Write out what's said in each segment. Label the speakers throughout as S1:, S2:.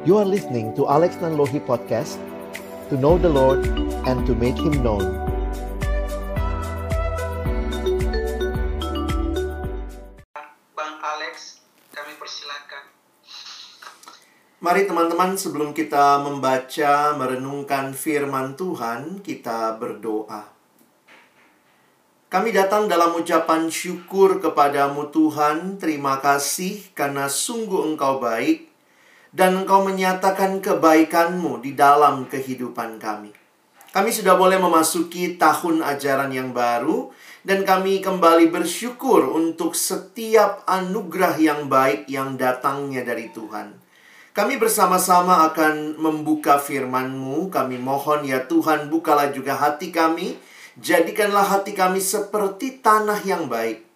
S1: You are listening to Alex Nanlohi Podcast To know the Lord and to make Him known
S2: Bang Alex, kami persilakan.
S3: Mari teman-teman sebelum kita membaca merenungkan firman Tuhan, kita berdoa. Kami datang dalam ucapan syukur kepadamu Tuhan, terima kasih karena sungguh Engkau baik dan Engkau menyatakan kebaikanmu di dalam kehidupan kami. Kami sudah boleh memasuki tahun ajaran yang baru dan kami kembali bersyukur untuk setiap anugerah yang baik yang datangnya dari Tuhan. Kami bersama-sama akan membuka firman-Mu. Kami mohon ya Tuhan, bukalah juga hati kami. Jadikanlah hati kami seperti tanah yang baik.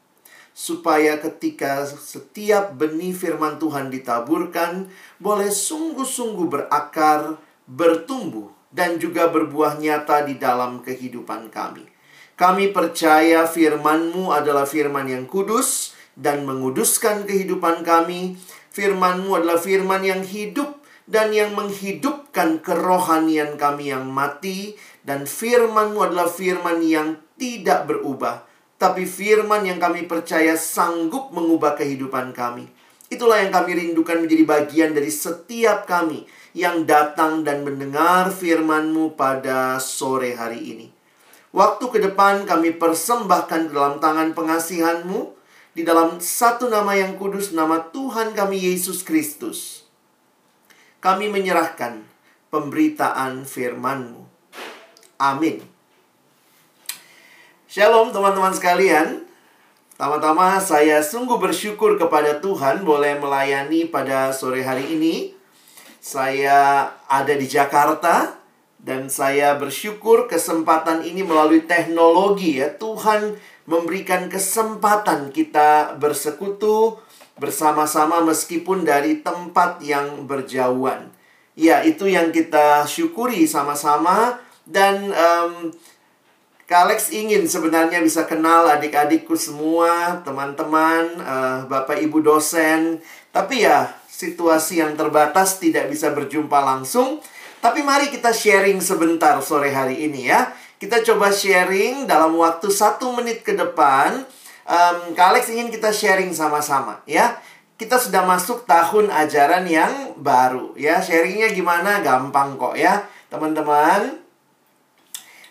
S3: Supaya ketika setiap benih firman Tuhan ditaburkan, boleh sungguh-sungguh berakar, bertumbuh, dan juga berbuah nyata di dalam kehidupan kami. Kami percaya firman-Mu adalah firman yang kudus dan menguduskan kehidupan kami. Firman-Mu adalah firman yang hidup dan yang menghidupkan kerohanian kami yang mati. Dan firman-Mu adalah firman yang tidak berubah. Tapi firman yang kami percaya sanggup mengubah kehidupan kami. Itulah yang kami rindukan menjadi bagian dari setiap kami yang datang dan mendengar firman-Mu pada sore hari ini. Waktu ke depan kami persembahkan dalam tangan pengasihan-Mu di dalam satu nama yang kudus, nama Tuhan kami Yesus Kristus. Kami menyerahkan pemberitaan firman-Mu. Amin. Shalom teman-teman sekalian. Pertama-tama saya sungguh bersyukur kepada Tuhan boleh melayani pada sore hari ini. Saya ada di Jakarta dan saya bersyukur kesempatan ini melalui teknologi ya. Tuhan memberikan kesempatan kita bersekutu bersama-sama meskipun dari tempat yang berjauhan. Ya, itu yang kita syukuri sama-sama dan um, Kak ingin sebenarnya bisa kenal adik-adikku semua, teman-teman, uh, Bapak Ibu dosen. Tapi ya, situasi yang terbatas tidak bisa berjumpa langsung. Tapi mari kita sharing sebentar sore hari ini ya. Kita coba sharing dalam waktu satu menit ke depan. Um, Kak ingin kita sharing sama-sama ya. Kita sudah masuk tahun ajaran yang baru ya. Sharingnya gimana? Gampang kok ya. Teman-teman,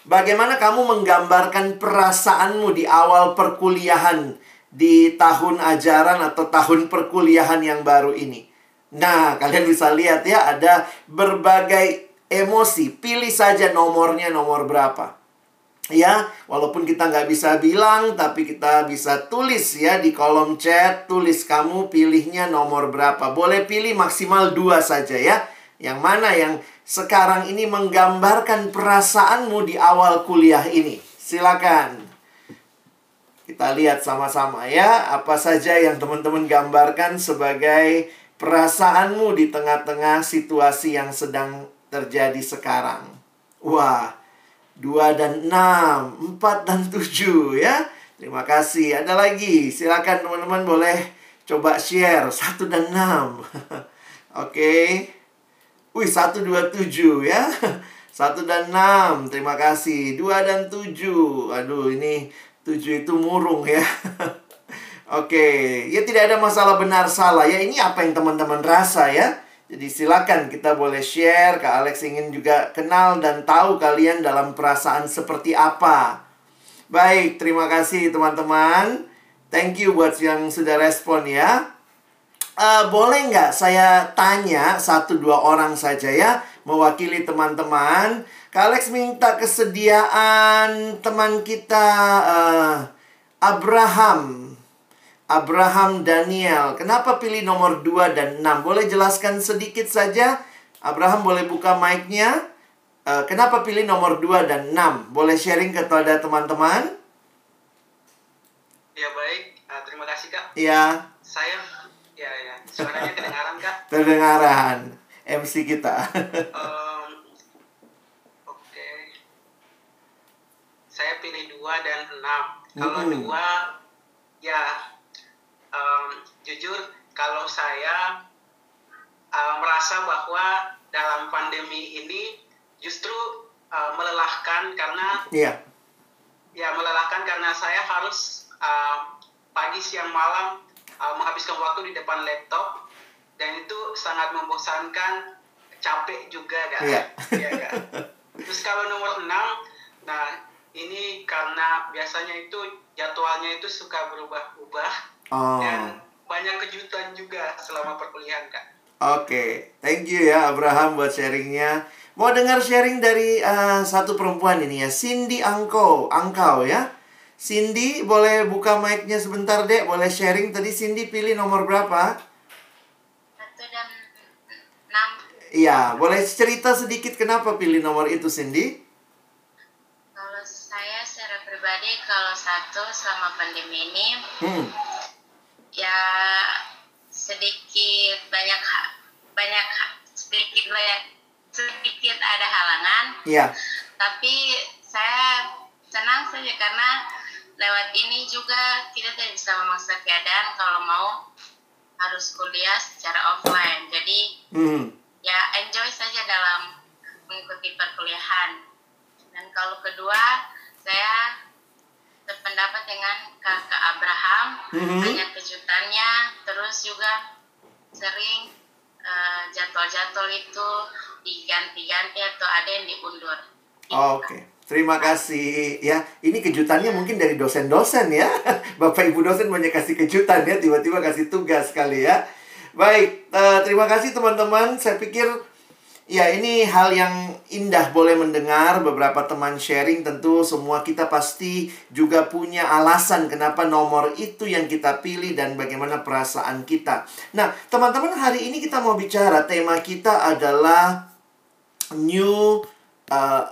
S3: Bagaimana kamu menggambarkan perasaanmu di awal perkuliahan di tahun ajaran atau tahun perkuliahan yang baru ini? Nah, kalian bisa lihat ya, ada berbagai emosi. Pilih saja nomornya nomor berapa. Ya, walaupun kita nggak bisa bilang, tapi kita bisa tulis ya di kolom chat. Tulis kamu pilihnya nomor berapa. Boleh pilih maksimal dua saja ya. Yang mana yang sekarang ini menggambarkan perasaanmu di awal kuliah ini. Silakan. Kita lihat sama-sama ya, apa saja yang teman-teman gambarkan sebagai perasaanmu di tengah-tengah situasi yang sedang terjadi sekarang. Wah, 2 dan 6, 4 dan 7 ya. Terima kasih. Ada lagi. Silakan teman-teman boleh coba share 1 dan 6. Oke. Okay. Wih, 1, 2, 7 ya. 1 dan 6, terima kasih. 2 dan 7. Aduh, ini 7 itu murung ya. Oke, ya tidak ada masalah benar salah ya. Ini apa yang teman-teman rasa ya. Jadi silakan kita boleh share. Kak Alex ingin juga kenal dan tahu kalian dalam perasaan seperti apa. Baik, terima kasih teman-teman. Thank you buat yang sudah respon ya. Uh, boleh nggak saya tanya satu dua orang saja ya mewakili teman-teman. Kak Alex minta kesediaan teman kita uh, Abraham. Abraham Daniel. Kenapa pilih nomor 2 dan 6? Boleh jelaskan sedikit saja? Abraham boleh buka mic-nya. Uh, kenapa pilih nomor 2 dan 6? Boleh sharing kepada teman-teman?
S2: Ya baik, uh, terima kasih Kak.
S3: Ya.
S2: Saya Ya, ya. Suaranya kedengaran, Kak?
S3: Kedengaran. MC kita.
S2: um, Oke. Okay. Saya pilih dua dan enam. Kalau hmm. dua, ya um, jujur kalau saya uh, merasa bahwa dalam pandemi ini justru uh, melelahkan karena
S3: Iya.
S2: ya melelahkan karena saya harus uh, pagi siang malam uh, menghabiskan waktu di depan laptop dan itu sangat membosankan capek juga kan.
S3: Iya,
S2: kan? terus kalau nomor 6 nah ini karena biasanya itu jadwalnya itu suka berubah-ubah
S3: Oh.
S2: dan banyak kejutan juga selama perkuliahan kak
S3: Oke, thank you ya Abraham buat sharingnya. Mau dengar sharing dari uh, satu perempuan ini ya, Cindy Angko, Angkau ya. Cindy, boleh buka mic-nya sebentar dek, boleh sharing. Tadi Cindy pilih nomor berapa?
S4: satu dan enam
S3: Iya, boleh cerita sedikit kenapa pilih nomor itu Cindy?
S4: kalau saya secara pribadi kalau satu selama pandemi ini
S3: Hmm,
S4: ya sedikit banyak banyak sedikit banyak sedikit ada halangan
S3: iya.
S4: tapi saya senang saja karena lewat ini juga kita tidak bisa memaksa keadaan kalau mau harus kuliah secara offline jadi
S3: Hmm,
S4: ya enjoy saja dalam mengikuti perkuliahan. Dan kalau kedua, saya sependapat dengan kakak Abraham,
S3: Mhm.
S4: banyak kejutannya, terus juga sering eh, jadwal-jadwal itu diganti-ganti atau ada yang diundur. Gitu.
S3: Oke, terima kasih ya. Ini kejutannya mungkin dari dosen-dosen ya. Bapak Ibu dosen banyak kasih kejutan ya, tiba-tiba kasih tugas kali ya. Baik, eh, terima kasih teman-teman. Saya pikir ya ini hal yang indah boleh mendengar beberapa teman sharing tentu semua kita pasti juga punya alasan kenapa nomor itu yang kita pilih dan bagaimana perasaan kita. Nah, teman-teman hari ini kita mau bicara tema kita adalah new uh,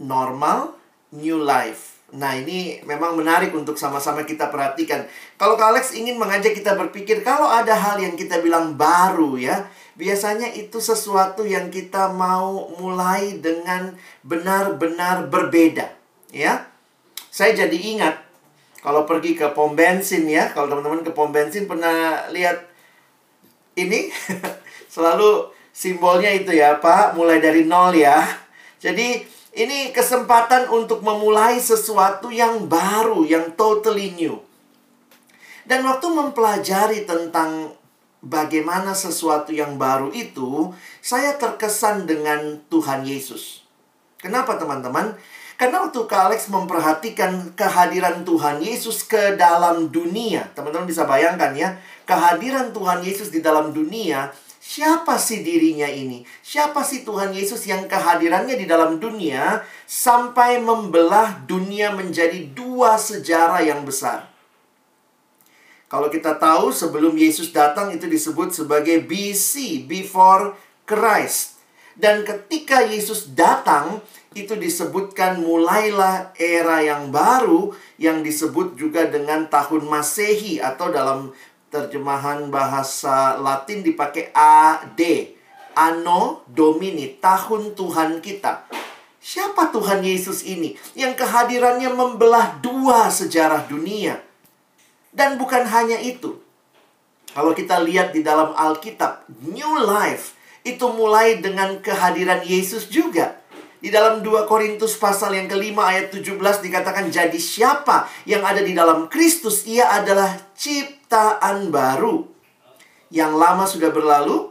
S3: normal, new life. Nah, ini memang menarik untuk sama-sama kita perhatikan. Kalau Kak Alex ingin mengajak kita berpikir, kalau ada hal yang kita bilang baru ya, biasanya itu sesuatu yang kita mau mulai dengan benar-benar berbeda. Ya, saya jadi ingat kalau pergi ke pom bensin ya, kalau teman-teman ke pom bensin pernah lihat ini selalu simbolnya itu ya Pak mulai dari nol ya jadi ini kesempatan untuk memulai sesuatu yang baru yang totally new. Dan waktu mempelajari tentang bagaimana sesuatu yang baru itu saya terkesan dengan Tuhan Yesus. Kenapa teman-teman? Karena waktu Kak Alex memperhatikan kehadiran Tuhan Yesus ke dalam dunia, teman-teman bisa bayangkan ya, kehadiran Tuhan Yesus di dalam dunia, siapa sih dirinya ini? Siapa sih Tuhan Yesus yang kehadirannya di dalam dunia sampai membelah dunia menjadi dua sejarah yang besar? Kalau kita tahu sebelum Yesus datang itu disebut sebagai BC, before Christ. Dan ketika Yesus datang, itu disebutkan mulailah era yang baru yang disebut juga dengan tahun Masehi atau dalam terjemahan bahasa Latin dipakai AD. Anno Domini, tahun Tuhan kita. Siapa Tuhan Yesus ini yang kehadirannya membelah dua sejarah dunia? Dan bukan hanya itu. Kalau kita lihat di dalam Alkitab, New Life itu mulai dengan kehadiran Yesus juga. Di dalam 2 Korintus pasal yang kelima ayat 17 dikatakan jadi siapa yang ada di dalam Kristus ia adalah ciptaan baru. Yang lama sudah berlalu,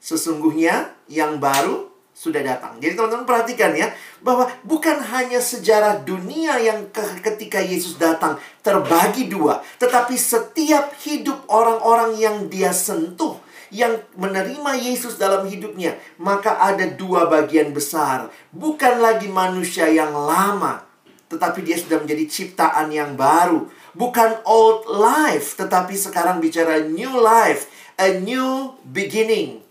S3: sesungguhnya yang baru sudah datang. Jadi teman-teman perhatikan ya bahwa bukan hanya sejarah dunia yang ke- ketika Yesus datang terbagi dua, tetapi setiap hidup orang-orang yang dia sentuh yang menerima Yesus dalam hidupnya, maka ada dua bagian besar. Bukan lagi manusia yang lama, tetapi dia sudah menjadi ciptaan yang baru. Bukan old life, tetapi sekarang bicara new life, a new beginning.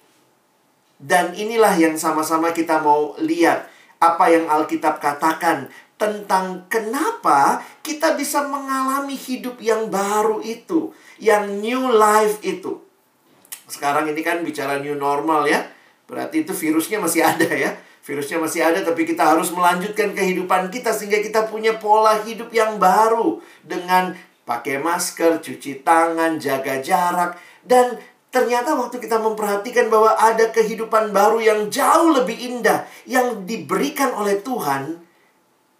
S3: Dan inilah yang sama-sama kita mau lihat apa yang Alkitab katakan tentang kenapa kita bisa mengalami hidup yang baru itu, yang new life itu. Sekarang ini kan bicara new normal ya. Berarti itu virusnya masih ada ya. Virusnya masih ada tapi kita harus melanjutkan kehidupan kita sehingga kita punya pola hidup yang baru dengan pakai masker, cuci tangan, jaga jarak dan ternyata waktu kita memperhatikan bahwa ada kehidupan baru yang jauh lebih indah yang diberikan oleh Tuhan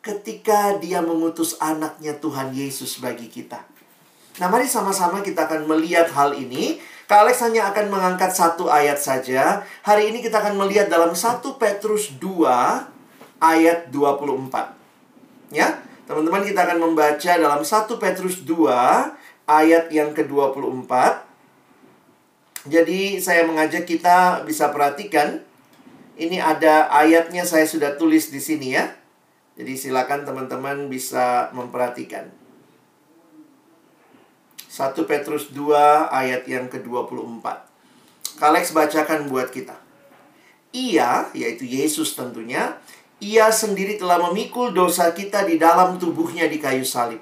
S3: ketika Dia mengutus anaknya Tuhan Yesus bagi kita. Nah, mari sama-sama kita akan melihat hal ini. Kak Alex hanya akan mengangkat satu ayat saja. Hari ini kita akan melihat dalam 1 Petrus 2 ayat 24. Ya, teman-teman kita akan membaca dalam 1 Petrus 2 ayat yang ke-24. Jadi saya mengajak kita bisa perhatikan ini ada ayatnya saya sudah tulis di sini ya. Jadi silakan teman-teman bisa memperhatikan. 1 Petrus 2 ayat yang ke-24. Kalex bacakan buat kita. Ia, yaitu Yesus tentunya, ia sendiri telah memikul dosa kita di dalam tubuhnya di kayu salib.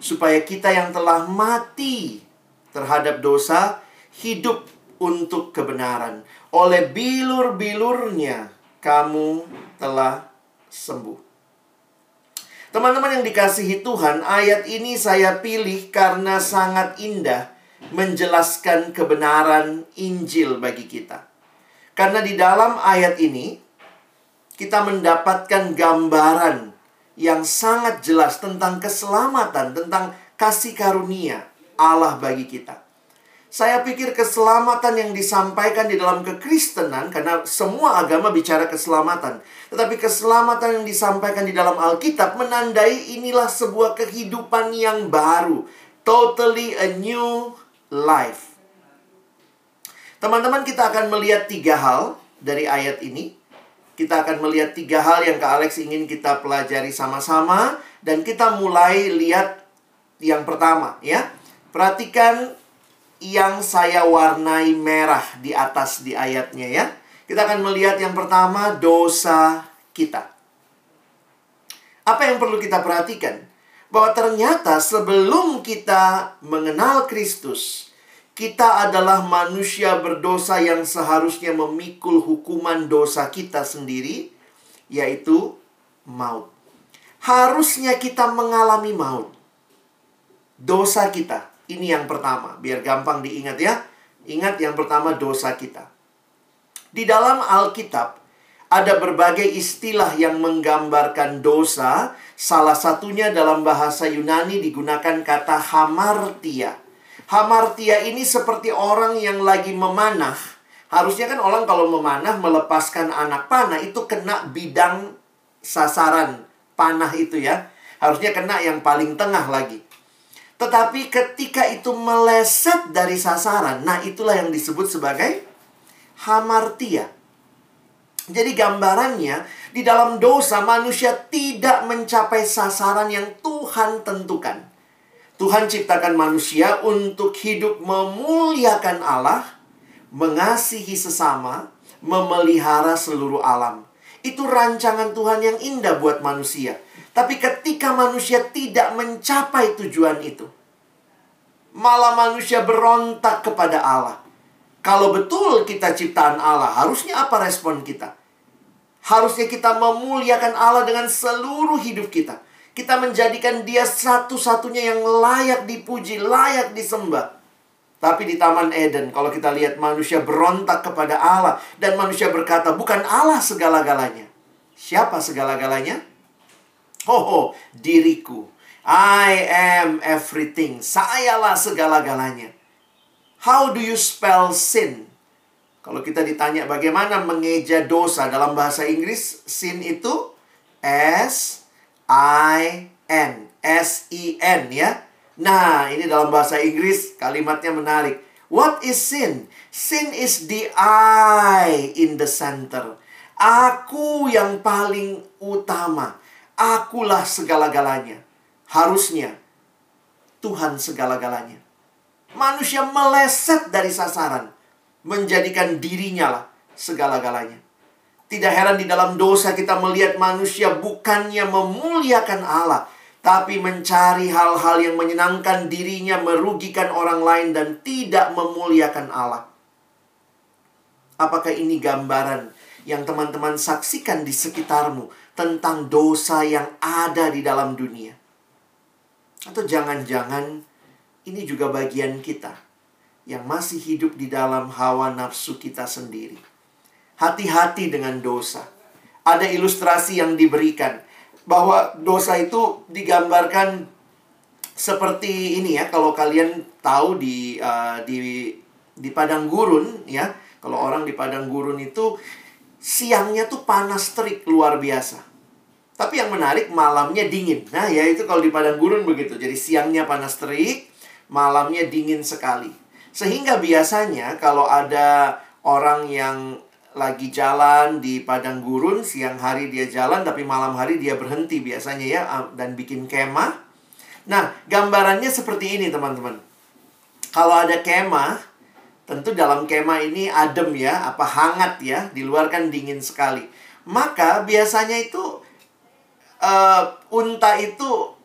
S3: Supaya kita yang telah mati terhadap dosa, hidup untuk kebenaran. Oleh bilur-bilurnya, kamu telah sembuh. Teman-teman yang dikasihi Tuhan, ayat ini saya pilih karena sangat indah menjelaskan kebenaran Injil bagi kita. Karena di dalam ayat ini kita mendapatkan gambaran yang sangat jelas tentang keselamatan, tentang kasih karunia Allah bagi kita. Saya pikir keselamatan yang disampaikan di dalam kekristenan karena semua agama bicara keselamatan. Tetapi keselamatan yang disampaikan di dalam Alkitab menandai inilah sebuah kehidupan yang baru. Totally a new life. Teman-teman kita akan melihat tiga hal dari ayat ini. Kita akan melihat tiga hal yang Kak Alex ingin kita pelajari sama-sama. Dan kita mulai lihat yang pertama ya. Perhatikan yang saya warnai merah di atas di ayatnya ya. Kita akan melihat yang pertama dosa kita. Apa yang perlu kita perhatikan? Bahwa ternyata sebelum kita mengenal Kristus, kita adalah manusia berdosa yang seharusnya memikul hukuman dosa kita sendiri, yaitu maut. Harusnya kita mengalami maut. Dosa kita ini yang pertama, biar gampang diingat ya. Ingat yang pertama dosa kita. Di dalam Alkitab ada berbagai istilah yang menggambarkan dosa. Salah satunya dalam bahasa Yunani digunakan kata hamartia. Hamartia ini seperti orang yang lagi memanah. Harusnya kan orang kalau memanah melepaskan anak panah itu kena bidang sasaran panah itu ya. Harusnya kena yang paling tengah lagi. Tetapi ketika itu meleset dari sasaran, nah itulah yang disebut sebagai hamartia. Jadi gambarannya, di dalam dosa manusia tidak mencapai sasaran yang Tuhan tentukan. Tuhan ciptakan manusia untuk hidup memuliakan Allah, mengasihi sesama, memelihara seluruh alam. Itu rancangan Tuhan yang indah buat manusia. Tapi ketika manusia tidak mencapai tujuan itu, malah manusia berontak kepada Allah. Kalau betul kita ciptaan Allah, harusnya apa respon kita? Harusnya kita memuliakan Allah dengan seluruh hidup kita. Kita menjadikan dia satu-satunya yang layak dipuji, layak disembah. Tapi di Taman Eden, kalau kita lihat manusia berontak kepada Allah dan manusia berkata, "Bukan Allah segala-galanya." Siapa segala-galanya? Oh, diriku. I am everything. Sayalah segala-galanya. How do you spell sin? Kalau kita ditanya bagaimana mengeja dosa dalam bahasa Inggris, sin itu S I N, S I N ya. Nah, ini dalam bahasa Inggris kalimatnya menarik. What is sin? Sin is the I in the center. Aku yang paling utama. Akulah segala-galanya. Harusnya Tuhan segala-galanya. Manusia meleset dari sasaran. Menjadikan dirinya lah segala-galanya. Tidak heran di dalam dosa kita melihat manusia bukannya memuliakan Allah. Tapi mencari hal-hal yang menyenangkan dirinya, merugikan orang lain, dan tidak memuliakan Allah. Apakah ini gambaran yang teman-teman saksikan di sekitarmu? tentang dosa yang ada di dalam dunia. Atau jangan-jangan ini juga bagian kita. yang masih hidup di dalam hawa nafsu kita sendiri. Hati-hati dengan dosa. Ada ilustrasi yang diberikan bahwa dosa itu digambarkan seperti ini ya. Kalau kalian tahu di uh, di di padang gurun ya, kalau orang di padang gurun itu siangnya tuh panas terik luar biasa. Tapi yang menarik malamnya dingin. Nah, ya itu kalau di padang gurun begitu. Jadi siangnya panas terik, malamnya dingin sekali. Sehingga biasanya kalau ada orang yang lagi jalan di padang gurun, siang hari dia jalan tapi malam hari dia berhenti biasanya ya dan bikin kemah. Nah, gambarannya seperti ini teman-teman. Kalau ada kemah, tentu dalam kemah ini adem ya, apa hangat ya, di luar kan dingin sekali. Maka biasanya itu uh, unta itu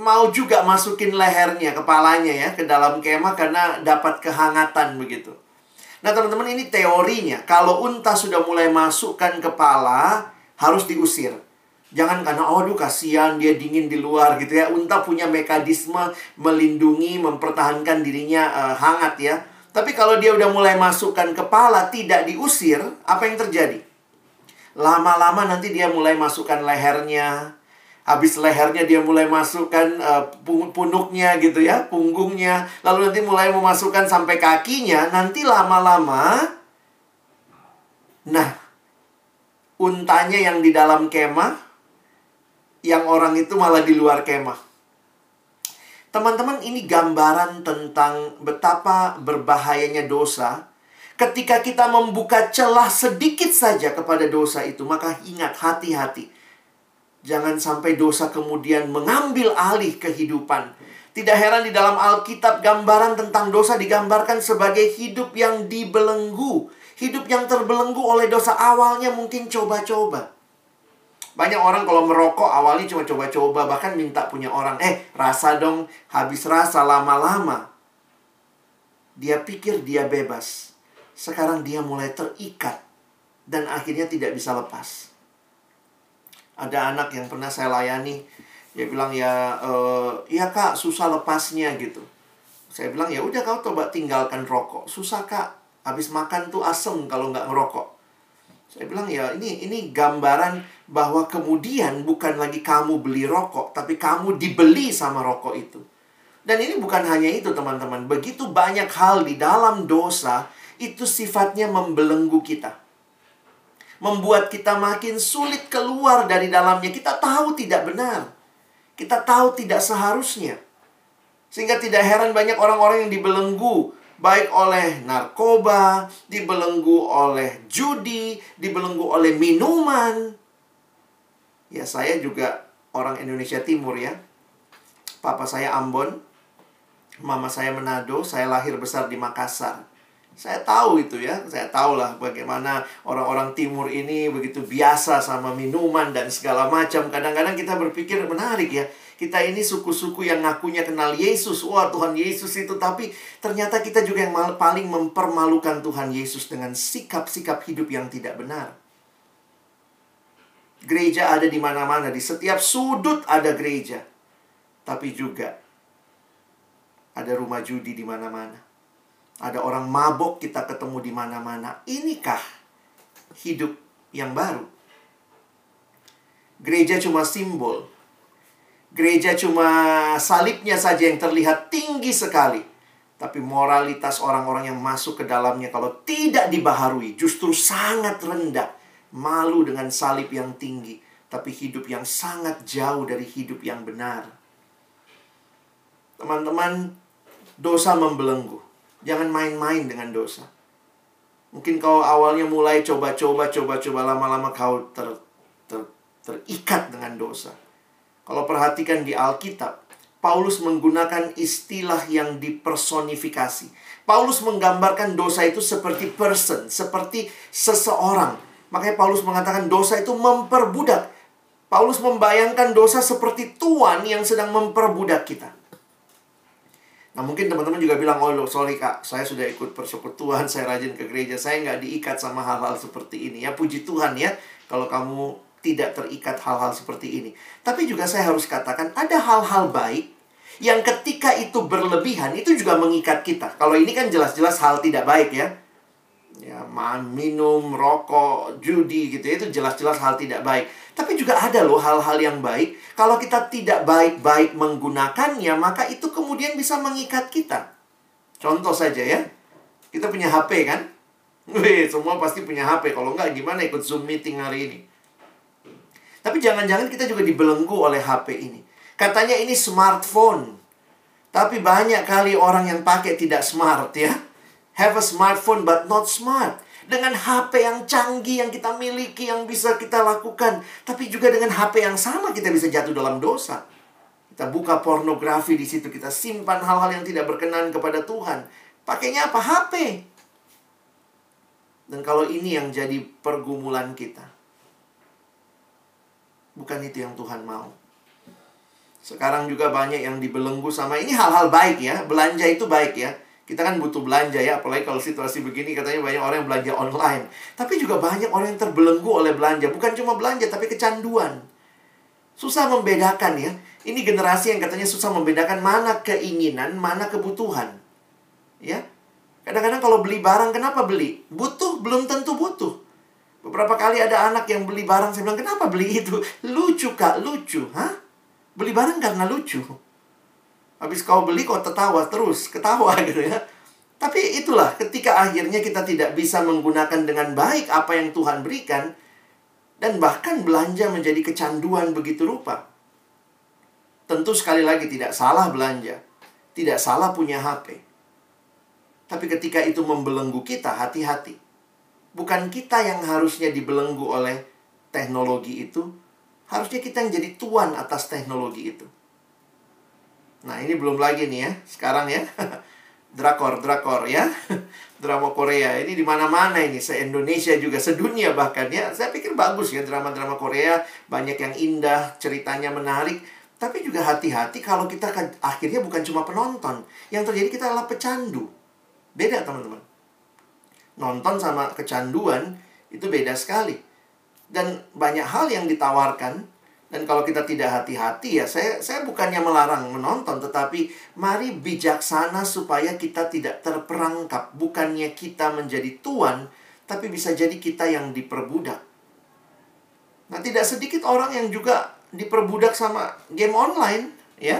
S3: mau juga masukin lehernya, kepalanya ya ke dalam kemah karena dapat kehangatan begitu. Nah, teman-teman ini teorinya. Kalau unta sudah mulai masukkan kepala, harus diusir. Jangan karena, oh aduh kasihan dia dingin di luar gitu ya. Unta punya mekanisme melindungi, mempertahankan dirinya uh, hangat ya. Tapi kalau dia udah mulai masukkan kepala, tidak diusir, apa yang terjadi? Lama-lama nanti dia mulai masukkan lehernya, habis lehernya dia mulai masukkan uh, punuknya gitu ya, punggungnya, lalu nanti mulai memasukkan sampai kakinya, nanti lama-lama nah untanya yang di dalam kemah yang orang itu malah di luar kemah. Teman-teman, ini gambaran tentang betapa berbahayanya dosa. Ketika kita membuka celah sedikit saja kepada dosa itu, maka ingat hati-hati Jangan sampai dosa kemudian mengambil alih kehidupan. Tidak heran di dalam Alkitab gambaran tentang dosa digambarkan sebagai hidup yang dibelenggu. Hidup yang terbelenggu oleh dosa awalnya mungkin coba-coba. Banyak orang kalau merokok awalnya cuma coba-coba bahkan minta punya orang, "Eh, rasa dong." Habis rasa lama-lama. Dia pikir dia bebas. Sekarang dia mulai terikat dan akhirnya tidak bisa lepas. Ada anak yang pernah saya layani dia bilang ya e, iya kak susah lepasnya gitu. Saya bilang ya udah kau coba tinggalkan rokok. Susah kak. Habis makan tuh asem kalau nggak ngerokok saya bilang ya ini ini gambaran bahwa kemudian bukan lagi kamu beli rokok tapi kamu dibeli sama rokok itu dan ini bukan hanya itu teman-teman begitu banyak hal di dalam dosa itu sifatnya membelenggu kita membuat kita makin sulit keluar dari dalamnya. Kita tahu tidak benar. Kita tahu tidak seharusnya. Sehingga tidak heran banyak orang-orang yang dibelenggu baik oleh narkoba, dibelenggu oleh judi, dibelenggu oleh minuman. Ya, saya juga orang Indonesia Timur ya. Papa saya Ambon, mama saya Manado, saya lahir besar di Makassar. Saya tahu itu ya, saya tahu lah bagaimana orang-orang timur ini begitu biasa sama minuman dan segala macam. Kadang-kadang kita berpikir menarik ya, kita ini suku-suku yang ngakunya kenal Yesus. Wah, Tuhan Yesus itu. Tapi ternyata kita juga yang paling mempermalukan Tuhan Yesus dengan sikap-sikap hidup yang tidak benar. Gereja ada di mana-mana. Di setiap sudut ada gereja. Tapi juga ada rumah judi di mana-mana. Ada orang mabok kita ketemu di mana-mana. Inikah hidup yang baru? Gereja cuma simbol. Gereja cuma salibnya saja yang terlihat tinggi sekali. Tapi moralitas orang-orang yang masuk ke dalamnya kalau tidak dibaharui justru sangat rendah. Malu dengan salib yang tinggi. Tapi hidup yang sangat jauh dari hidup yang benar. Teman-teman, dosa membelenggu. Jangan main-main dengan dosa. Mungkin kau awalnya mulai coba-coba, coba-coba, lama-lama kau ter, ter, terikat dengan dosa. Kalau perhatikan di Alkitab, Paulus menggunakan istilah yang dipersonifikasi. Paulus menggambarkan dosa itu seperti person, seperti seseorang. Makanya Paulus mengatakan dosa itu memperbudak. Paulus membayangkan dosa seperti tuan yang sedang memperbudak kita. Nah mungkin teman-teman juga bilang, oh sorry kak, saya sudah ikut persekutuan, saya rajin ke gereja, saya nggak diikat sama hal-hal seperti ini. Ya puji Tuhan ya, kalau kamu tidak terikat hal-hal seperti ini. Tapi juga saya harus katakan, ada hal-hal baik yang ketika itu berlebihan itu juga mengikat kita. Kalau ini kan jelas-jelas hal tidak baik ya. Ya, minum, rokok, judi gitu ya, itu jelas-jelas hal tidak baik. Tapi juga ada loh hal-hal yang baik. Kalau kita tidak baik-baik menggunakannya, maka itu kemudian bisa mengikat kita. Contoh saja ya. Kita punya HP kan? Wih, semua pasti punya HP. Kalau enggak gimana ikut Zoom meeting hari ini? Tapi jangan-jangan kita juga dibelenggu oleh HP ini. Katanya ini smartphone. Tapi banyak kali orang yang pakai tidak smart ya. Have a smartphone but not smart. Dengan HP yang canggih yang kita miliki, yang bisa kita lakukan. Tapi juga dengan HP yang sama kita bisa jatuh dalam dosa. Kita buka pornografi di situ, kita simpan hal-hal yang tidak berkenan kepada Tuhan. Pakainya apa? HP. Dan kalau ini yang jadi pergumulan kita, Bukan itu yang Tuhan mau. Sekarang juga banyak yang dibelenggu sama ini hal-hal baik ya. Belanja itu baik ya. Kita kan butuh belanja ya, apalagi kalau situasi begini katanya banyak orang yang belanja online. Tapi juga banyak orang yang terbelenggu oleh belanja, bukan cuma belanja tapi kecanduan. Susah membedakan ya. Ini generasi yang katanya susah membedakan mana keinginan, mana kebutuhan. Ya. Kadang-kadang kalau beli barang kenapa beli? Butuh belum tentu butuh. Beberapa kali ada anak yang beli barang, saya bilang, kenapa beli itu? Lucu, Kak, lucu. Hah? Beli barang karena lucu. Habis kau beli, kau tertawa terus. Ketawa gitu ya. Tapi itulah, ketika akhirnya kita tidak bisa menggunakan dengan baik apa yang Tuhan berikan, dan bahkan belanja menjadi kecanduan begitu rupa. Tentu sekali lagi tidak salah belanja. Tidak salah punya HP. Tapi ketika itu membelenggu kita, hati-hati bukan kita yang harusnya dibelenggu oleh teknologi itu. Harusnya kita yang jadi tuan atas teknologi itu. Nah, ini belum lagi nih ya. Sekarang ya. drakor, drakor ya. drama Korea. Ini di mana-mana ini. Se-Indonesia juga, sedunia bahkan ya. Saya pikir bagus ya drama-drama Korea. Banyak yang indah, ceritanya menarik. Tapi juga hati-hati kalau kita akhirnya bukan cuma penonton. Yang terjadi kita adalah pecandu. Beda teman-teman nonton sama kecanduan itu beda sekali. Dan banyak hal yang ditawarkan dan kalau kita tidak hati-hati ya saya saya bukannya melarang menonton tetapi mari bijaksana supaya kita tidak terperangkap bukannya kita menjadi tuan tapi bisa jadi kita yang diperbudak. Nah, tidak sedikit orang yang juga diperbudak sama game online ya.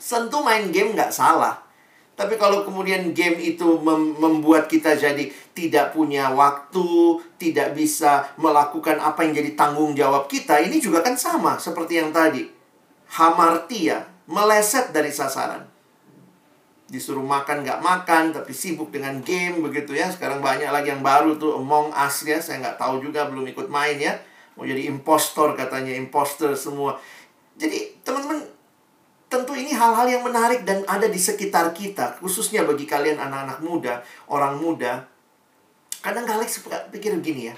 S3: Tentu main game nggak salah. Tapi kalau kemudian game itu mem membuat kita jadi tidak punya waktu, tidak bisa melakukan apa yang jadi tanggung jawab kita, ini juga kan sama seperti yang tadi. Hamartia, meleset dari sasaran. Disuruh makan nggak makan, tapi sibuk dengan game begitu ya. Sekarang banyak lagi yang baru tuh Among Us ya, saya nggak tahu juga belum ikut main ya. Mau jadi impostor katanya, imposter semua. Jadi hal-hal yang menarik dan ada di sekitar kita, khususnya bagi kalian anak-anak muda, orang muda. Kadang kalian suka pikir begini ya.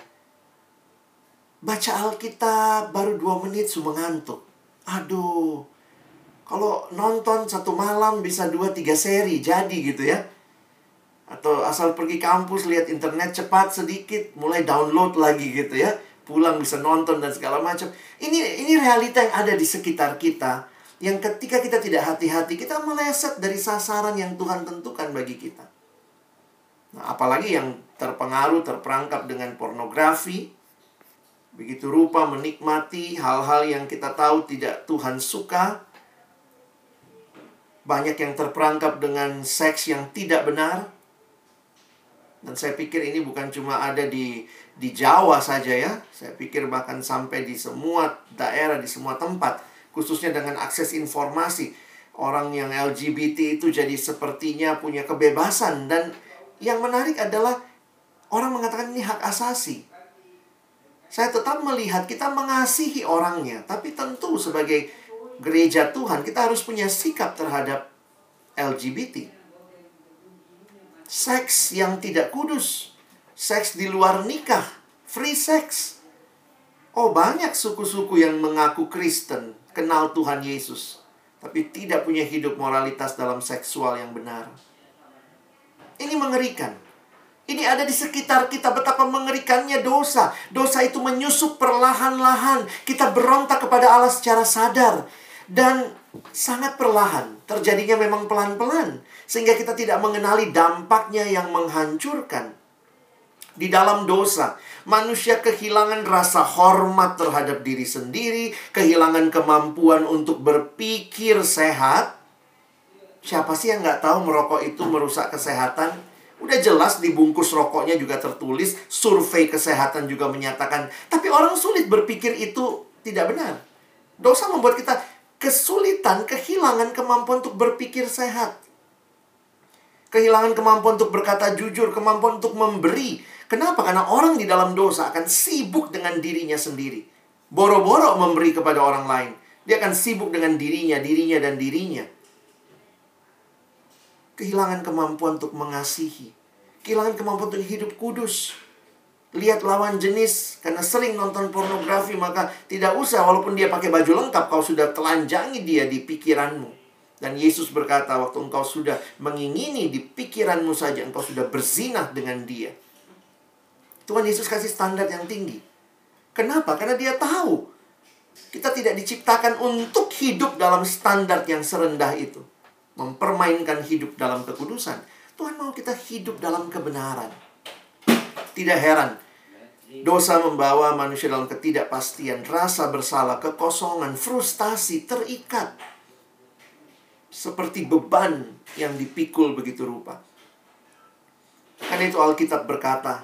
S3: Baca Alkitab baru dua menit sudah ngantuk. Aduh, kalau nonton satu malam bisa dua tiga seri jadi gitu ya. Atau asal pergi kampus lihat internet cepat sedikit, mulai download lagi gitu ya. Pulang bisa nonton dan segala macam. Ini ini realita yang ada di sekitar kita yang ketika kita tidak hati-hati, kita meleset dari sasaran yang Tuhan tentukan bagi kita. Nah, apalagi yang terpengaruh, terperangkap dengan pornografi, begitu rupa menikmati hal-hal yang kita tahu tidak Tuhan suka, banyak yang terperangkap dengan seks yang tidak benar. Dan saya pikir ini bukan cuma ada di di Jawa saja ya. Saya pikir bahkan sampai di semua daerah, di semua tempat khususnya dengan akses informasi. Orang yang LGBT itu jadi sepertinya punya kebebasan dan yang menarik adalah orang mengatakan ini hak asasi. Saya tetap melihat kita mengasihi orangnya, tapi tentu sebagai gereja Tuhan kita harus punya sikap terhadap LGBT. Seks yang tidak kudus, seks di luar nikah, free sex. Oh, banyak suku-suku yang mengaku Kristen, kenal Tuhan Yesus, tapi tidak punya hidup moralitas dalam seksual yang benar. Ini mengerikan. Ini ada di sekitar kita betapa mengerikannya dosa. Dosa itu menyusup perlahan-lahan. Kita berontak kepada Allah secara sadar. Dan sangat perlahan. Terjadinya memang pelan-pelan. Sehingga kita tidak mengenali dampaknya yang menghancurkan. Di dalam dosa, manusia kehilangan rasa hormat terhadap diri sendiri, kehilangan kemampuan untuk berpikir sehat. Siapa sih yang nggak tahu merokok itu merusak kesehatan? Udah jelas di bungkus rokoknya juga tertulis, survei kesehatan juga menyatakan. Tapi orang sulit berpikir itu tidak benar. Dosa membuat kita kesulitan, kehilangan kemampuan untuk berpikir sehat. Kehilangan kemampuan untuk berkata jujur, kemampuan untuk memberi. Kenapa? Karena orang di dalam dosa akan sibuk dengan dirinya sendiri. Boro-boro memberi kepada orang lain. Dia akan sibuk dengan dirinya, dirinya, dan dirinya kehilangan kemampuan untuk mengasihi, kehilangan kemampuan untuk hidup kudus. Lihat lawan jenis karena sering nonton pornografi maka tidak usah walaupun dia pakai baju lengkap kau sudah telanjangi dia di pikiranmu. Dan Yesus berkata waktu engkau sudah mengingini di pikiranmu saja engkau sudah berzinah dengan dia. Tuhan Yesus kasih standar yang tinggi. Kenapa? Karena dia tahu kita tidak diciptakan untuk hidup dalam standar yang serendah itu mempermainkan hidup dalam kekudusan. Tuhan mau kita hidup dalam kebenaran. Tidak heran, dosa membawa manusia dalam ketidakpastian, rasa bersalah, kekosongan, frustasi, terikat. Seperti beban yang dipikul begitu rupa. Karena itu Alkitab berkata,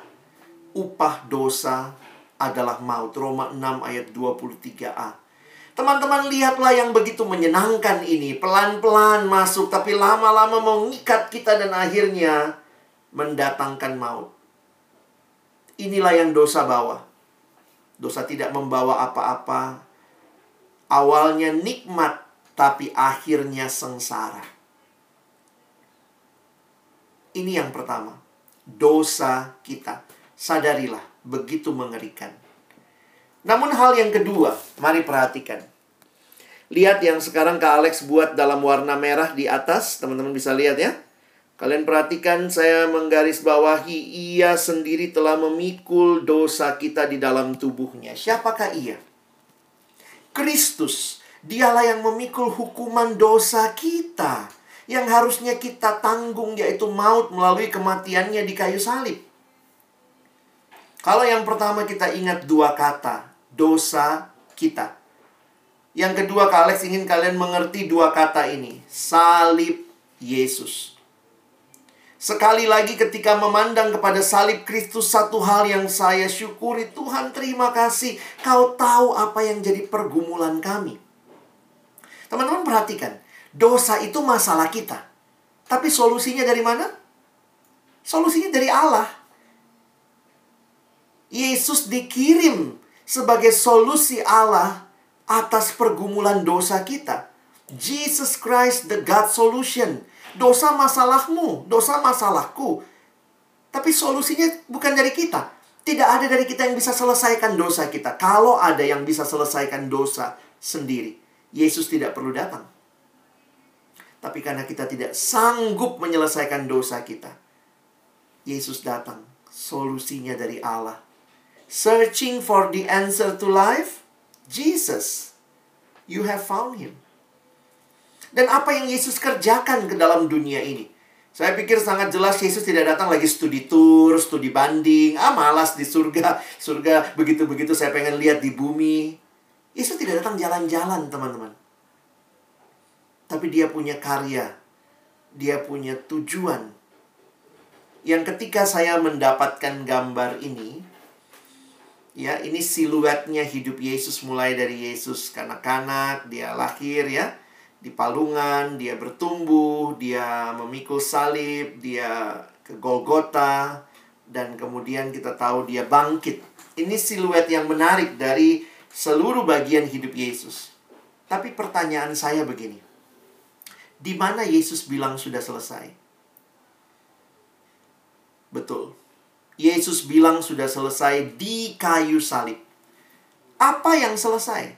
S3: upah dosa adalah maut. Roma 6 ayat 23a. Teman-teman lihatlah yang begitu menyenangkan ini. Pelan-pelan masuk, tapi lama-lama mengikat kita dan akhirnya mendatangkan maut. Inilah yang dosa bawa. Dosa tidak membawa apa-apa. Awalnya nikmat, tapi akhirnya sengsara. Ini yang pertama. Dosa kita. Sadarilah, begitu mengerikan. Namun hal yang kedua, mari perhatikan. Lihat yang sekarang Kak Alex buat dalam warna merah di atas, teman-teman bisa lihat ya. Kalian perhatikan saya menggaris bawahi ia sendiri telah memikul dosa kita di dalam tubuhnya. Siapakah ia? Kristus. Dialah yang memikul hukuman dosa kita. Yang harusnya kita tanggung yaitu maut melalui kematiannya di kayu salib. Kalau yang pertama kita ingat dua kata, dosa kita. Yang kedua, Kak Alex ingin kalian mengerti dua kata ini. Salib Yesus. Sekali lagi ketika memandang kepada salib Kristus satu hal yang saya syukuri Tuhan terima kasih kau tahu apa yang jadi pergumulan kami. Teman-teman perhatikan, dosa itu masalah kita. Tapi solusinya dari mana? Solusinya dari Allah. Yesus dikirim sebagai solusi Allah atas pergumulan dosa kita. Jesus Christ the God solution. Dosa masalahmu, dosa masalahku. Tapi solusinya bukan dari kita. Tidak ada dari kita yang bisa selesaikan dosa kita. Kalau ada yang bisa selesaikan dosa sendiri, Yesus tidak perlu datang. Tapi karena kita tidak sanggup menyelesaikan dosa kita, Yesus datang. Solusinya dari Allah searching for the answer to life? Jesus. You have found him. Dan apa yang Yesus kerjakan ke dalam dunia ini? Saya pikir sangat jelas Yesus tidak datang lagi studi tour, studi banding. Ah, malas di surga. Surga begitu-begitu saya pengen lihat di bumi. Yesus tidak datang jalan-jalan, teman-teman. Tapi dia punya karya. Dia punya tujuan. Yang ketika saya mendapatkan gambar ini, Ya, ini siluetnya hidup Yesus mulai dari Yesus kanak-kanak, dia lahir ya di palungan, dia bertumbuh, dia memikul salib, dia ke Golgota dan kemudian kita tahu dia bangkit. Ini siluet yang menarik dari seluruh bagian hidup Yesus. Tapi pertanyaan saya begini. Di mana Yesus bilang sudah selesai? Betul. Yesus bilang sudah selesai di kayu salib. Apa yang selesai?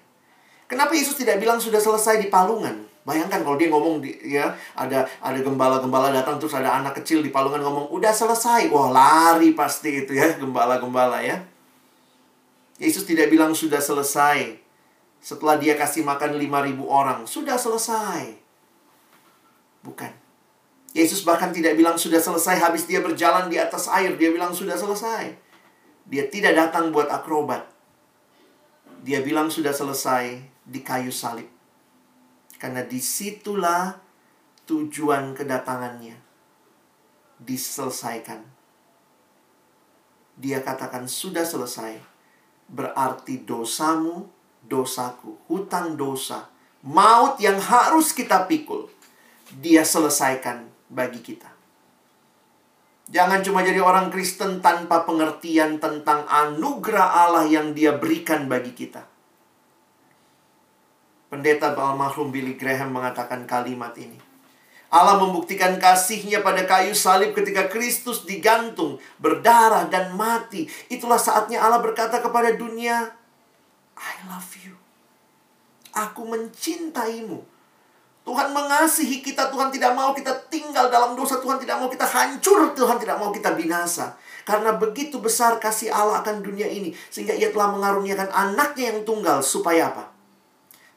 S3: Kenapa Yesus tidak bilang sudah selesai di palungan? Bayangkan kalau dia ngomong di, ya ada ada gembala-gembala datang terus ada anak kecil di palungan ngomong udah selesai. Wah, lari pasti itu ya gembala-gembala ya. Yesus tidak bilang sudah selesai setelah dia kasih makan 5000 orang, sudah selesai. Bukan. Yesus bahkan tidak bilang sudah selesai habis dia berjalan di atas air, dia bilang sudah selesai. Dia tidak datang buat akrobat. Dia bilang sudah selesai di kayu salib. Karena di situlah tujuan kedatangannya. Diselesaikan. Dia katakan sudah selesai. Berarti dosamu, dosaku, hutang dosa, maut yang harus kita pikul. Dia selesaikan bagi kita. Jangan cuma jadi orang Kristen tanpa pengertian tentang anugerah Allah yang dia berikan bagi kita. Pendeta almarhum Billy Graham mengatakan kalimat ini. Allah membuktikan kasihnya pada kayu salib ketika Kristus digantung, berdarah dan mati. Itulah saatnya Allah berkata kepada dunia, I love you. Aku mencintaimu. Tuhan mengasihi kita, Tuhan tidak mau kita tinggal dalam dosa, Tuhan tidak mau kita hancur, Tuhan tidak mau kita binasa. Karena begitu besar kasih Allah akan dunia ini, sehingga ia telah mengaruniakan anaknya yang tunggal, supaya apa?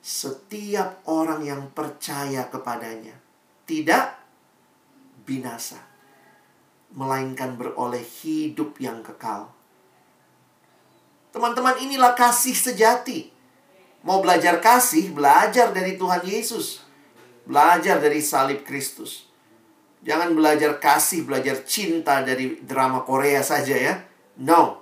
S3: Setiap orang yang percaya kepadanya, tidak binasa, melainkan beroleh hidup yang kekal. Teman-teman, inilah kasih sejati. Mau belajar kasih, belajar dari Tuhan Yesus. Belajar dari salib Kristus. Jangan belajar kasih, belajar cinta dari drama Korea saja ya. No.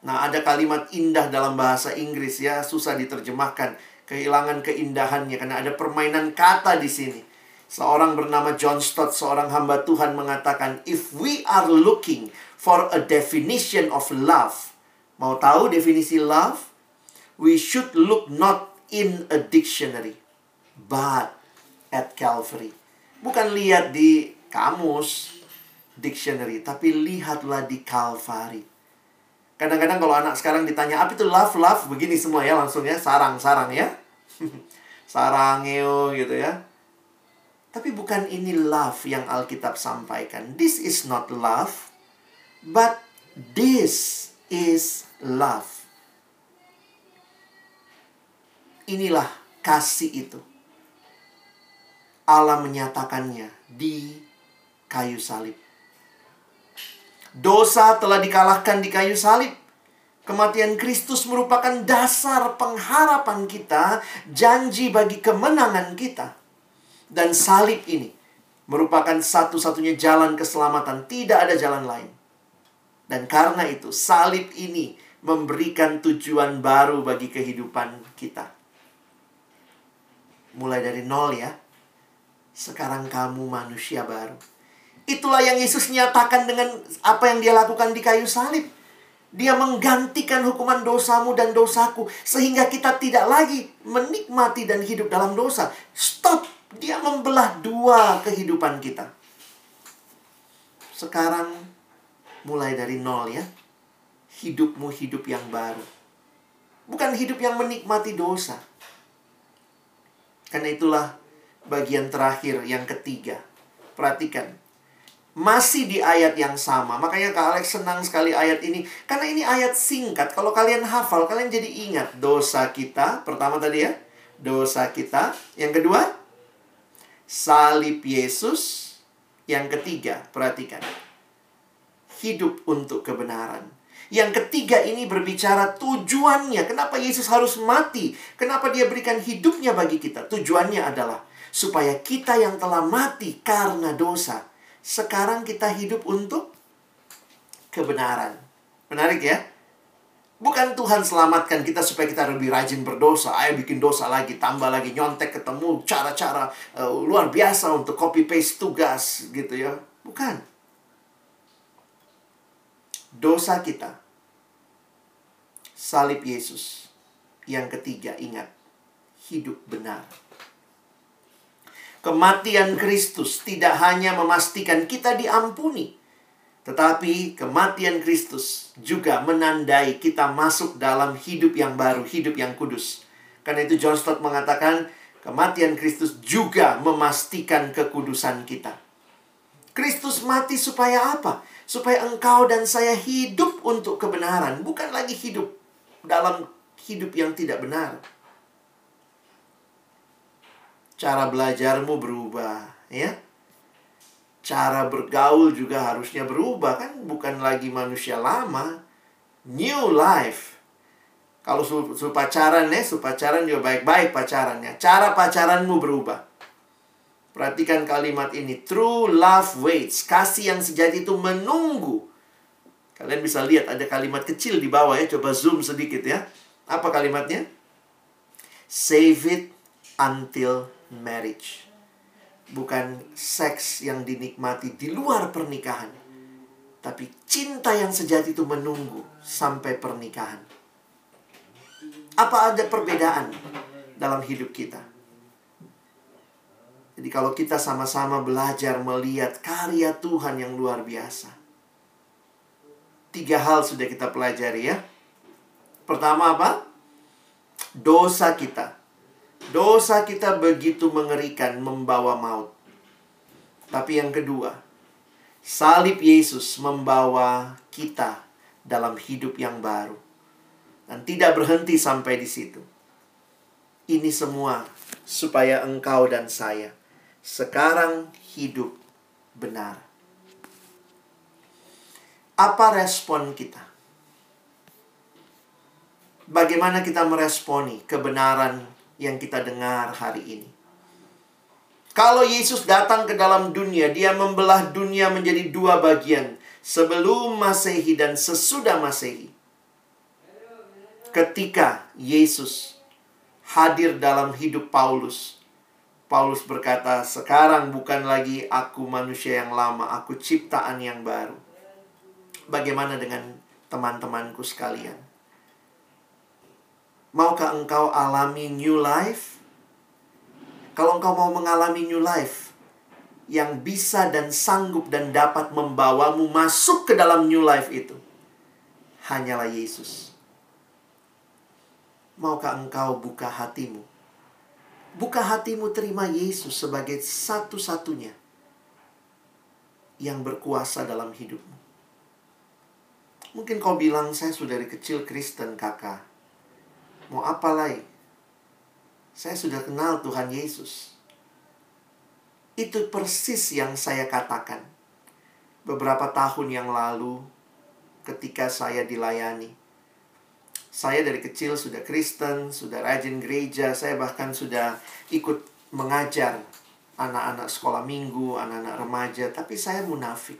S3: Nah, ada kalimat indah dalam bahasa Inggris ya, susah diterjemahkan. Kehilangan keindahannya karena ada permainan kata di sini. Seorang bernama John Stott, seorang hamba Tuhan mengatakan, "If we are looking for a definition of love." Mau tahu definisi love? We should look not in a dictionary but at Calvary. Bukan lihat di kamus, dictionary, tapi lihatlah di Calvary. Kadang-kadang kalau anak sekarang ditanya, apa itu love, love? Begini semua ya langsung ya, sarang-sarang ya. Sarangeo gitu ya. Tapi bukan ini love yang Alkitab sampaikan. This is not love, but this is love. Inilah kasih itu. Allah menyatakannya di kayu salib. Dosa telah dikalahkan di kayu salib. Kematian Kristus merupakan dasar pengharapan kita, janji bagi kemenangan kita. Dan salib ini merupakan satu-satunya jalan keselamatan, tidak ada jalan lain. Dan karena itu, salib ini memberikan tujuan baru bagi kehidupan kita. Mulai dari nol ya, sekarang kamu manusia baru. Itulah yang Yesus nyatakan dengan apa yang dia lakukan di kayu salib. Dia menggantikan hukuman dosamu dan dosaku. Sehingga kita tidak lagi menikmati dan hidup dalam dosa. Stop! Dia membelah dua kehidupan kita. Sekarang mulai dari nol ya. Hidupmu hidup yang baru. Bukan hidup yang menikmati dosa. Karena itulah bagian terakhir yang ketiga. Perhatikan. Masih di ayat yang sama. Makanya Kak Alex senang sekali ayat ini. Karena ini ayat singkat. Kalau kalian hafal, kalian jadi ingat dosa kita. Pertama tadi ya. Dosa kita. Yang kedua, salib Yesus. Yang ketiga, perhatikan. Hidup untuk kebenaran. Yang ketiga ini berbicara tujuannya. Kenapa Yesus harus mati? Kenapa dia berikan hidupnya bagi kita? Tujuannya adalah supaya kita yang telah mati karena dosa, sekarang kita hidup untuk kebenaran. Menarik ya? Bukan Tuhan selamatkan kita supaya kita lebih rajin berdosa. Ayo bikin dosa lagi, tambah lagi, nyontek ketemu cara-cara uh, luar biasa untuk copy paste tugas gitu ya. Bukan. Dosa kita. Salib Yesus. Yang ketiga, ingat. Hidup benar. Kematian Kristus tidak hanya memastikan kita diampuni, tetapi kematian Kristus juga menandai kita masuk dalam hidup yang baru, hidup yang kudus. Karena itu John Stott mengatakan, kematian Kristus juga memastikan kekudusan kita. Kristus mati supaya apa? Supaya engkau dan saya hidup untuk kebenaran, bukan lagi hidup dalam hidup yang tidak benar. Cara belajarmu berubah, ya. Cara bergaul juga harusnya berubah kan bukan lagi manusia lama. New life. Kalau su, su pacaran ya, su pacaran juga baik-baik pacarannya. Cara pacaranmu berubah. Perhatikan kalimat ini. True love waits. Kasih yang sejati itu menunggu. Kalian bisa lihat ada kalimat kecil di bawah ya. Coba zoom sedikit ya. Apa kalimatnya? Save it until marriage. Bukan seks yang dinikmati di luar pernikahan. Tapi cinta yang sejati itu menunggu sampai pernikahan. Apa ada perbedaan dalam hidup kita? Jadi kalau kita sama-sama belajar melihat karya Tuhan yang luar biasa. Tiga hal sudah kita pelajari ya. Pertama apa? Dosa kita. Dosa kita begitu mengerikan membawa maut. Tapi yang kedua, salib Yesus membawa kita dalam hidup yang baru. Dan tidak berhenti sampai di situ. Ini semua supaya engkau dan saya sekarang hidup benar. Apa respon kita? Bagaimana kita meresponi kebenaran yang kita dengar hari ini? Kalau Yesus datang ke dalam dunia, Dia membelah dunia menjadi dua bagian, sebelum Masehi dan sesudah Masehi. Ketika Yesus hadir dalam hidup Paulus, Paulus berkata, "Sekarang bukan lagi aku manusia yang lama, aku ciptaan yang baru." Bagaimana dengan teman-temanku sekalian? Maukah engkau alami new life? Kalau engkau mau mengalami new life yang bisa dan sanggup dan dapat membawamu masuk ke dalam new life itu, hanyalah Yesus. Maukah engkau buka hatimu? Buka hatimu terima Yesus sebagai satu-satunya yang berkuasa dalam hidupmu. Mungkin kau bilang, saya sudah dari kecil Kristen kakak. Mau apa lagi? Saya sudah kenal Tuhan Yesus. Itu persis yang saya katakan. Beberapa tahun yang lalu ketika saya dilayani saya dari kecil sudah Kristen, sudah rajin gereja, saya bahkan sudah ikut mengajar anak-anak sekolah minggu, anak-anak remaja, tapi saya munafik.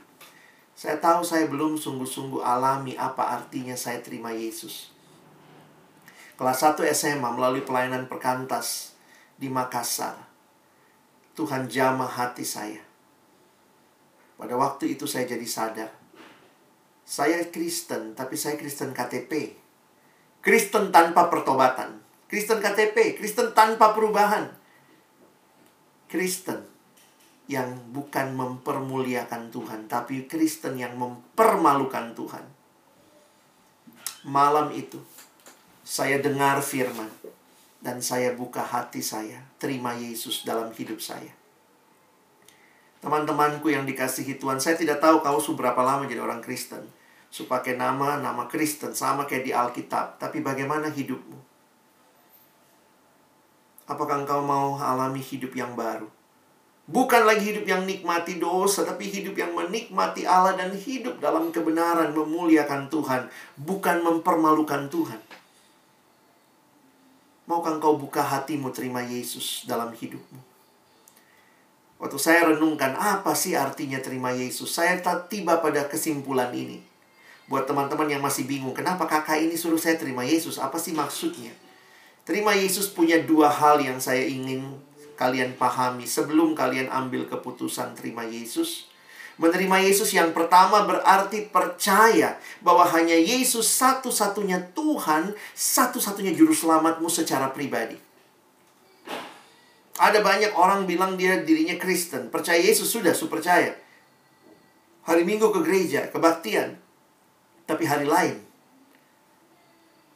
S3: Saya tahu saya belum sungguh-sungguh alami apa artinya saya terima Yesus. Kelas 1 SMA melalui pelayanan perkantas di Makassar. Tuhan jamah hati saya. Pada waktu itu saya jadi sadar. Saya Kristen, tapi saya Kristen KTP Kristen tanpa pertobatan. Kristen KTP, Kristen tanpa perubahan. Kristen yang bukan mempermuliakan Tuhan, tapi Kristen yang mempermalukan Tuhan. Malam itu, saya dengar firman, dan saya buka hati saya, terima Yesus dalam hidup saya. Teman-temanku yang dikasihi Tuhan, saya tidak tahu kau seberapa lama jadi orang Kristen supaya nama nama Kristen sama kayak di Alkitab, tapi bagaimana hidupmu? Apakah engkau mau alami hidup yang baru? Bukan lagi hidup yang nikmati dosa, tapi hidup yang menikmati Allah dan hidup dalam kebenaran, memuliakan Tuhan, bukan mempermalukan Tuhan. Maukah engkau buka hatimu terima Yesus dalam hidupmu? Waktu saya renungkan apa sih artinya terima Yesus, saya tiba pada kesimpulan ini. Buat teman-teman yang masih bingung, kenapa kakak ini suruh saya terima Yesus? Apa sih maksudnya? Terima Yesus punya dua hal yang saya ingin kalian pahami sebelum kalian ambil keputusan terima Yesus. Menerima Yesus yang pertama berarti percaya bahwa hanya Yesus satu-satunya Tuhan, satu-satunya juru selamatmu secara pribadi. Ada banyak orang bilang dia dirinya Kristen, percaya Yesus sudah, su percaya. Hari Minggu ke gereja, kebaktian, tapi hari lain.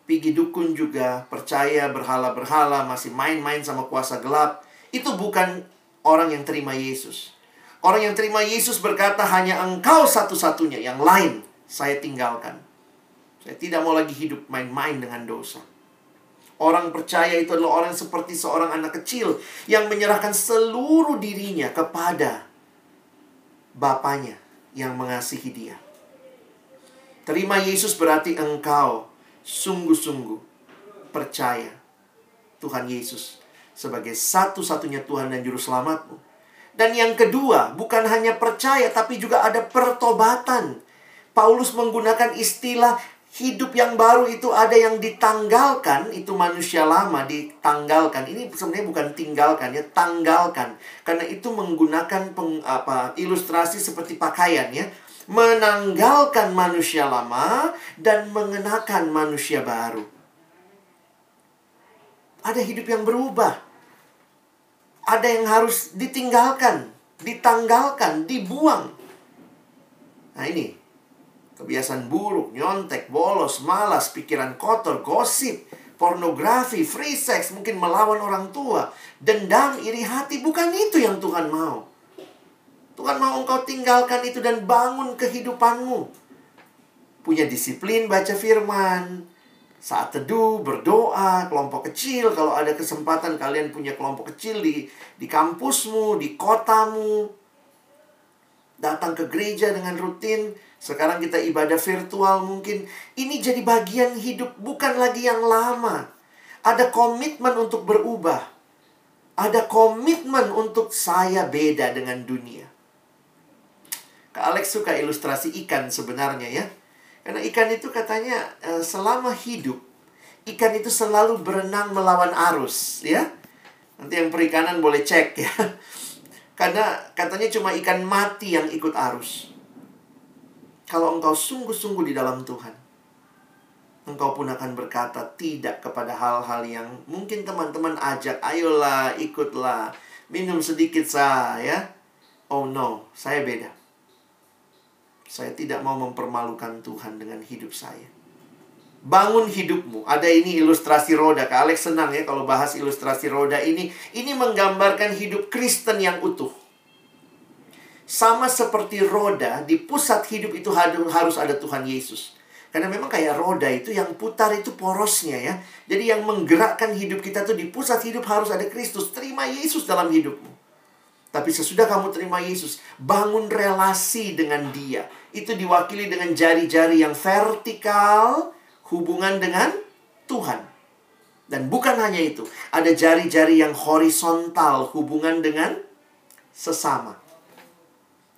S3: Pigi dukun juga percaya berhala-berhala, masih main-main sama kuasa gelap. Itu bukan orang yang terima Yesus. Orang yang terima Yesus berkata hanya engkau satu-satunya, yang lain saya tinggalkan. Saya tidak mau lagi hidup main-main dengan dosa. Orang percaya itu adalah orang seperti seorang anak kecil yang menyerahkan seluruh dirinya kepada Bapaknya yang mengasihi dia. Terima Yesus berarti engkau sungguh-sungguh percaya Tuhan Yesus sebagai satu-satunya Tuhan dan Juru Selamatmu. Dan yang kedua, bukan hanya percaya, tapi juga ada pertobatan. Paulus menggunakan istilah hidup yang baru itu ada yang ditanggalkan, itu manusia lama ditanggalkan. Ini sebenarnya bukan tinggalkan ya, tanggalkan. Karena itu menggunakan peng, apa ilustrasi seperti pakaian ya. Menanggalkan manusia lama dan mengenakan manusia baru. Ada hidup yang berubah. Ada yang harus ditinggalkan, ditanggalkan, dibuang. Nah ini Kebiasaan buruk, nyontek, bolos, malas, pikiran kotor, gosip, pornografi, free sex, mungkin melawan orang tua, dendam, iri hati, bukan itu yang Tuhan mau. Tuhan mau engkau tinggalkan itu dan bangun kehidupanmu. Punya disiplin baca firman, saat teduh, berdoa, kelompok kecil, kalau ada kesempatan kalian punya kelompok kecil di di kampusmu, di kotamu, datang ke gereja dengan rutin, sekarang kita ibadah virtual mungkin. Ini jadi bagian hidup bukan lagi yang lama. Ada komitmen untuk berubah. Ada komitmen untuk saya beda dengan dunia. Kak Alex suka ilustrasi ikan sebenarnya ya. Karena ikan itu katanya eh, selama hidup, ikan itu selalu berenang melawan arus ya. Nanti yang perikanan boleh cek ya. Karena katanya cuma ikan mati yang ikut arus. Kalau engkau sungguh-sungguh di dalam Tuhan, engkau pun akan berkata tidak kepada hal-hal yang mungkin teman-teman ajak, ayolah, ikutlah, minum sedikit saya. Oh no, saya beda. Saya tidak mau mempermalukan Tuhan dengan hidup saya. Bangun hidupmu. Ada ini ilustrasi roda. Kak Alex senang ya kalau bahas ilustrasi roda ini. Ini menggambarkan hidup Kristen yang utuh sama seperti roda di pusat hidup itu harus ada Tuhan Yesus. Karena memang kayak roda itu yang putar itu porosnya ya. Jadi yang menggerakkan hidup kita tuh di pusat hidup harus ada Kristus. Terima Yesus dalam hidupmu. Tapi sesudah kamu terima Yesus, bangun relasi dengan dia. Itu diwakili dengan jari-jari yang vertikal, hubungan dengan Tuhan. Dan bukan hanya itu, ada jari-jari yang horizontal, hubungan dengan sesama.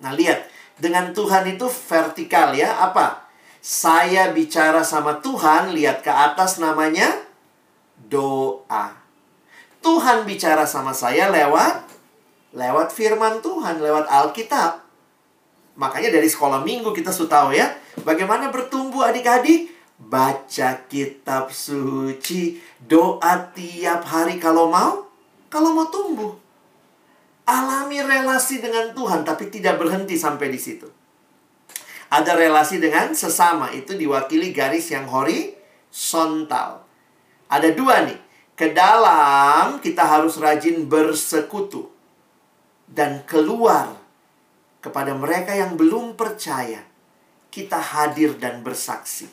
S3: Nah, lihat. Dengan Tuhan itu vertikal ya. Apa? Saya bicara sama Tuhan, lihat ke atas namanya doa. Tuhan bicara sama saya lewat lewat firman Tuhan, lewat Alkitab. Makanya dari sekolah minggu kita sudah tahu ya, bagaimana bertumbuh adik-adik? Baca kitab suci, doa tiap hari kalau mau, kalau mau tumbuh. Alami relasi dengan Tuhan, tapi tidak berhenti sampai di situ. Ada relasi dengan sesama, itu diwakili garis yang horizontal. Ada dua nih. Ke dalam kita harus rajin bersekutu. Dan keluar kepada mereka yang belum percaya. Kita hadir dan bersaksi.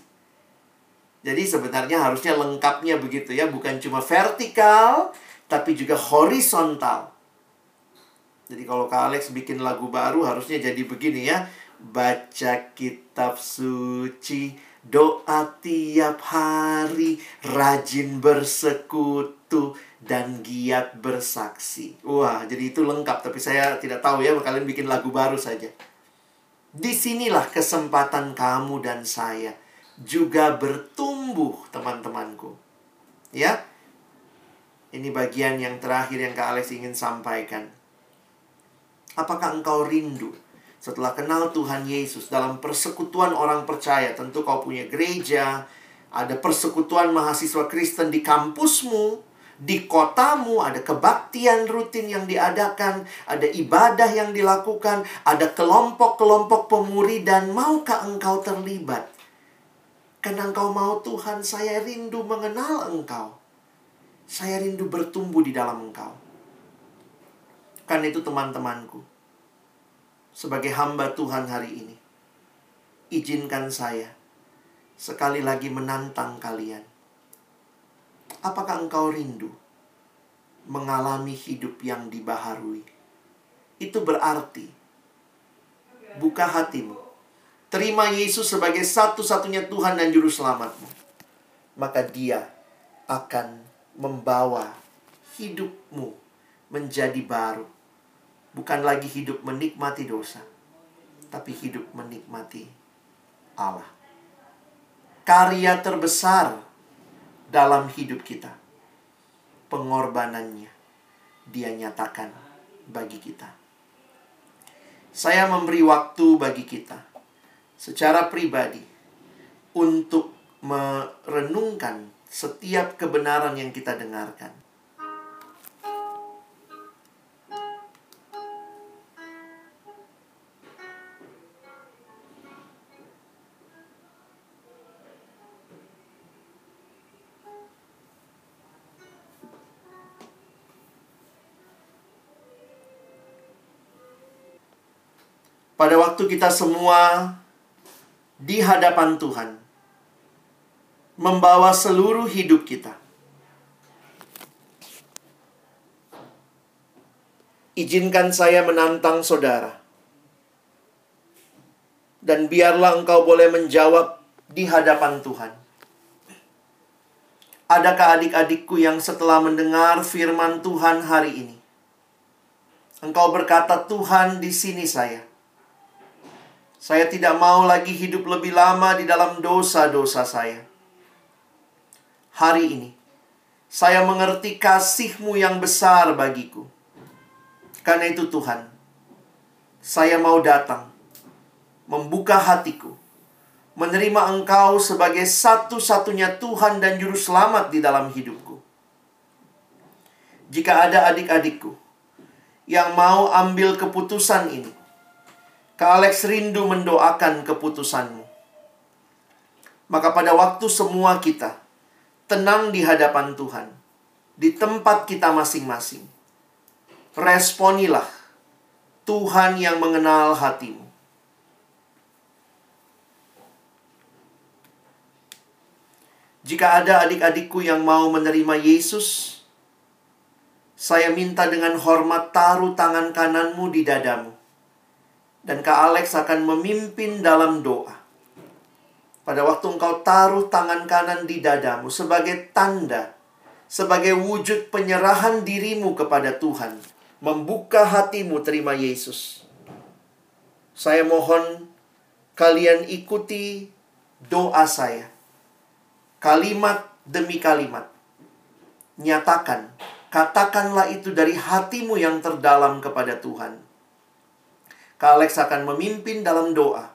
S3: Jadi sebenarnya harusnya lengkapnya begitu ya. Bukan cuma vertikal, tapi juga horizontal jadi kalau Kak Alex bikin lagu baru harusnya jadi begini ya. Baca kitab suci, doa tiap hari, rajin bersekutu, dan giat bersaksi. Wah, jadi itu lengkap. Tapi saya tidak tahu ya, kalian bikin lagu baru saja. Di sinilah kesempatan kamu dan saya juga bertumbuh, teman-temanku. Ya, ini bagian yang terakhir yang Kak Alex ingin sampaikan. Apakah engkau rindu setelah kenal Tuhan Yesus dalam persekutuan orang percaya? Tentu kau punya gereja, ada persekutuan mahasiswa Kristen di kampusmu, di kotamu, ada kebaktian rutin yang diadakan, ada ibadah yang dilakukan, ada kelompok-kelompok pemuri dan maukah engkau terlibat? Karena engkau mau Tuhan, saya rindu mengenal engkau. Saya rindu bertumbuh di dalam engkau. Karena itu teman-temanku, sebagai hamba Tuhan hari ini, izinkan saya sekali lagi menantang kalian. Apakah engkau rindu mengalami hidup yang dibaharui? Itu berarti buka hatimu. Terima Yesus sebagai satu-satunya Tuhan dan Juru Selamatmu. Maka dia akan membawa hidupmu menjadi baru. Bukan lagi hidup menikmati dosa, tapi hidup menikmati Allah. Karya terbesar dalam hidup kita, pengorbanannya, Dia nyatakan bagi kita. Saya memberi waktu bagi kita secara pribadi untuk merenungkan setiap kebenaran yang kita dengarkan. Waktu kita semua di hadapan Tuhan, membawa seluruh hidup kita. Izinkan saya menantang saudara, dan biarlah engkau boleh menjawab di hadapan Tuhan. Adakah adik-adikku yang setelah mendengar firman Tuhan hari ini, engkau berkata, "Tuhan, di sini saya." Saya tidak mau lagi hidup lebih lama di dalam dosa-dosa saya. Hari ini, saya mengerti kasih-Mu yang besar bagiku. Karena itu Tuhan, saya mau datang, membuka hatiku, menerima Engkau sebagai satu-satunya Tuhan dan Juru Selamat di dalam hidupku. Jika ada adik-adikku yang mau ambil keputusan ini, Kak Alex rindu mendoakan keputusanmu. Maka pada waktu semua kita tenang di hadapan Tuhan, di tempat kita masing-masing, responilah Tuhan yang mengenal hatimu. Jika ada adik-adikku yang mau menerima Yesus, saya minta dengan hormat taruh tangan kananmu di dadamu. Dan Kak Alex akan memimpin dalam doa. Pada waktu engkau taruh tangan kanan di dadamu sebagai tanda, sebagai wujud penyerahan dirimu kepada Tuhan, membuka hatimu terima Yesus. Saya mohon kalian ikuti doa saya kalimat demi kalimat. Nyatakan, katakanlah itu dari hatimu yang terdalam kepada Tuhan. Kak Alex akan memimpin dalam doa.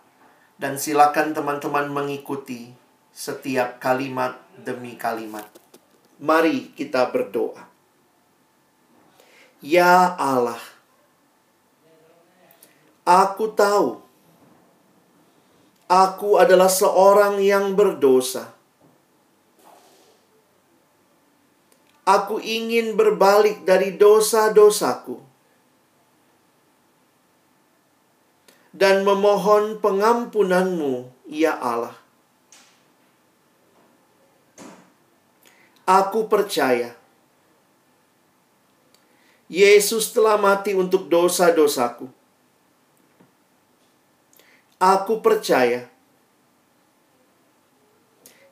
S3: Dan silakan teman-teman mengikuti setiap kalimat demi kalimat. Mari kita berdoa. Ya Allah, aku tahu aku adalah seorang yang berdosa Aku ingin berbalik dari dosa-dosaku dan memohon pengampunanmu, ya Allah. Aku percaya Yesus telah mati untuk dosa-dosaku. Aku percaya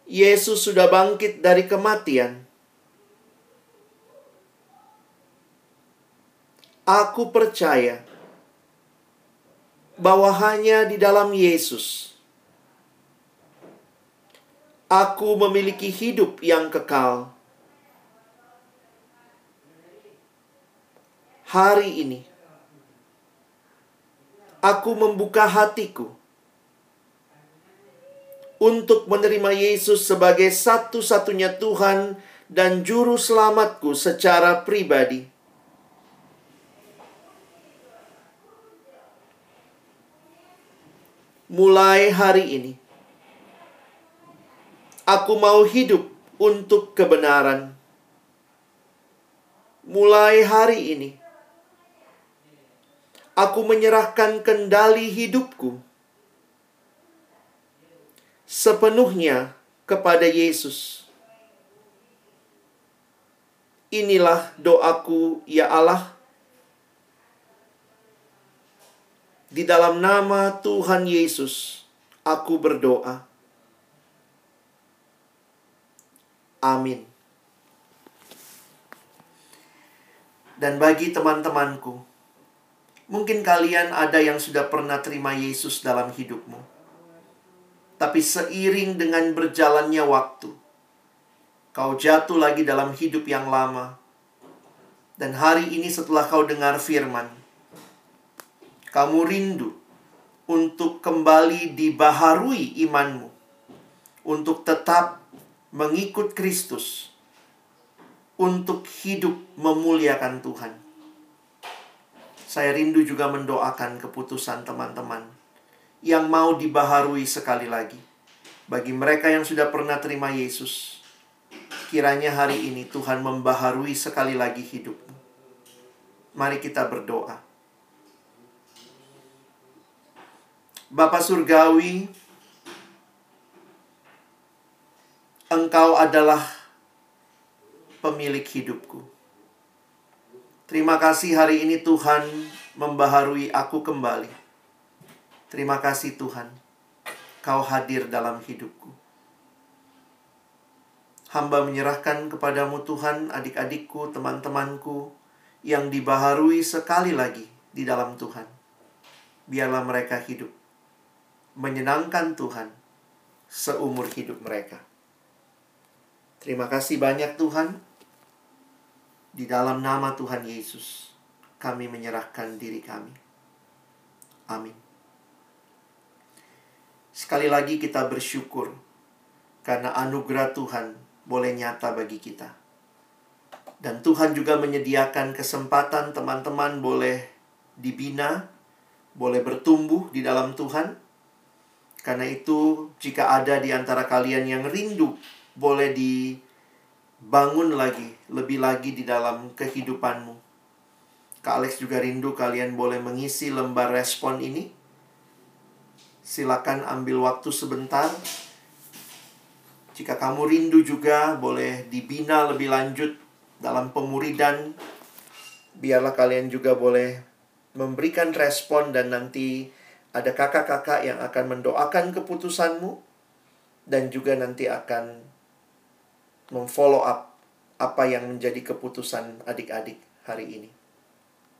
S3: Yesus sudah bangkit dari kematian Aku percaya bahwa hanya di dalam Yesus aku memiliki hidup yang kekal. Hari ini aku membuka hatiku untuk menerima Yesus sebagai satu-satunya Tuhan dan Juru Selamatku secara pribadi. Mulai hari ini. Aku mau hidup untuk kebenaran. Mulai hari ini, aku menyerahkan kendali hidupku sepenuhnya kepada Yesus. Inilah doaku, ya Allah. Di dalam nama Tuhan Yesus, aku berdoa. Amin. Dan bagi teman-temanku, mungkin kalian ada yang sudah pernah terima Yesus dalam hidupmu. Tapi seiring dengan berjalannya waktu, kau jatuh lagi dalam hidup yang lama. Dan hari ini setelah kau dengar firman, kamu rindu untuk kembali dibaharui imanmu, untuk tetap mengikut Kristus, untuk hidup memuliakan Tuhan. Saya rindu juga mendoakan keputusan teman-teman yang mau dibaharui sekali lagi. Bagi mereka yang sudah pernah terima Yesus, Kiranya hari ini Tuhan membaharui sekali lagi hidupmu. Mari kita berdoa. Bapa Surgawi, Engkau adalah pemilik hidupku. Terima kasih hari ini Tuhan membaharui aku kembali. Terima kasih Tuhan, Kau hadir dalam hidupku. Hamba menyerahkan kepadamu Tuhan adik-adikku, teman-temanku yang dibaharui sekali lagi di dalam Tuhan. Biarlah mereka hidup menyenangkan Tuhan seumur hidup mereka. Terima kasih banyak Tuhan. Di dalam nama Tuhan Yesus, kami menyerahkan diri kami. Amin. Sekali lagi kita bersyukur karena anugerah Tuhan boleh nyata bagi kita. Dan Tuhan juga menyediakan kesempatan teman-teman boleh dibina, boleh bertumbuh di dalam Tuhan. Karena itu, jika ada di antara kalian yang rindu, boleh dibangun lagi, lebih lagi di dalam kehidupanmu. Kak Alex juga rindu kalian boleh mengisi lembar respon ini. Silakan ambil waktu sebentar jika kamu rindu juga, boleh dibina lebih lanjut dalam pemuridan. Biarlah kalian juga boleh memberikan respon dan nanti ada kakak-kakak yang akan mendoakan keputusanmu dan juga nanti akan memfollow up apa yang menjadi keputusan adik-adik hari ini.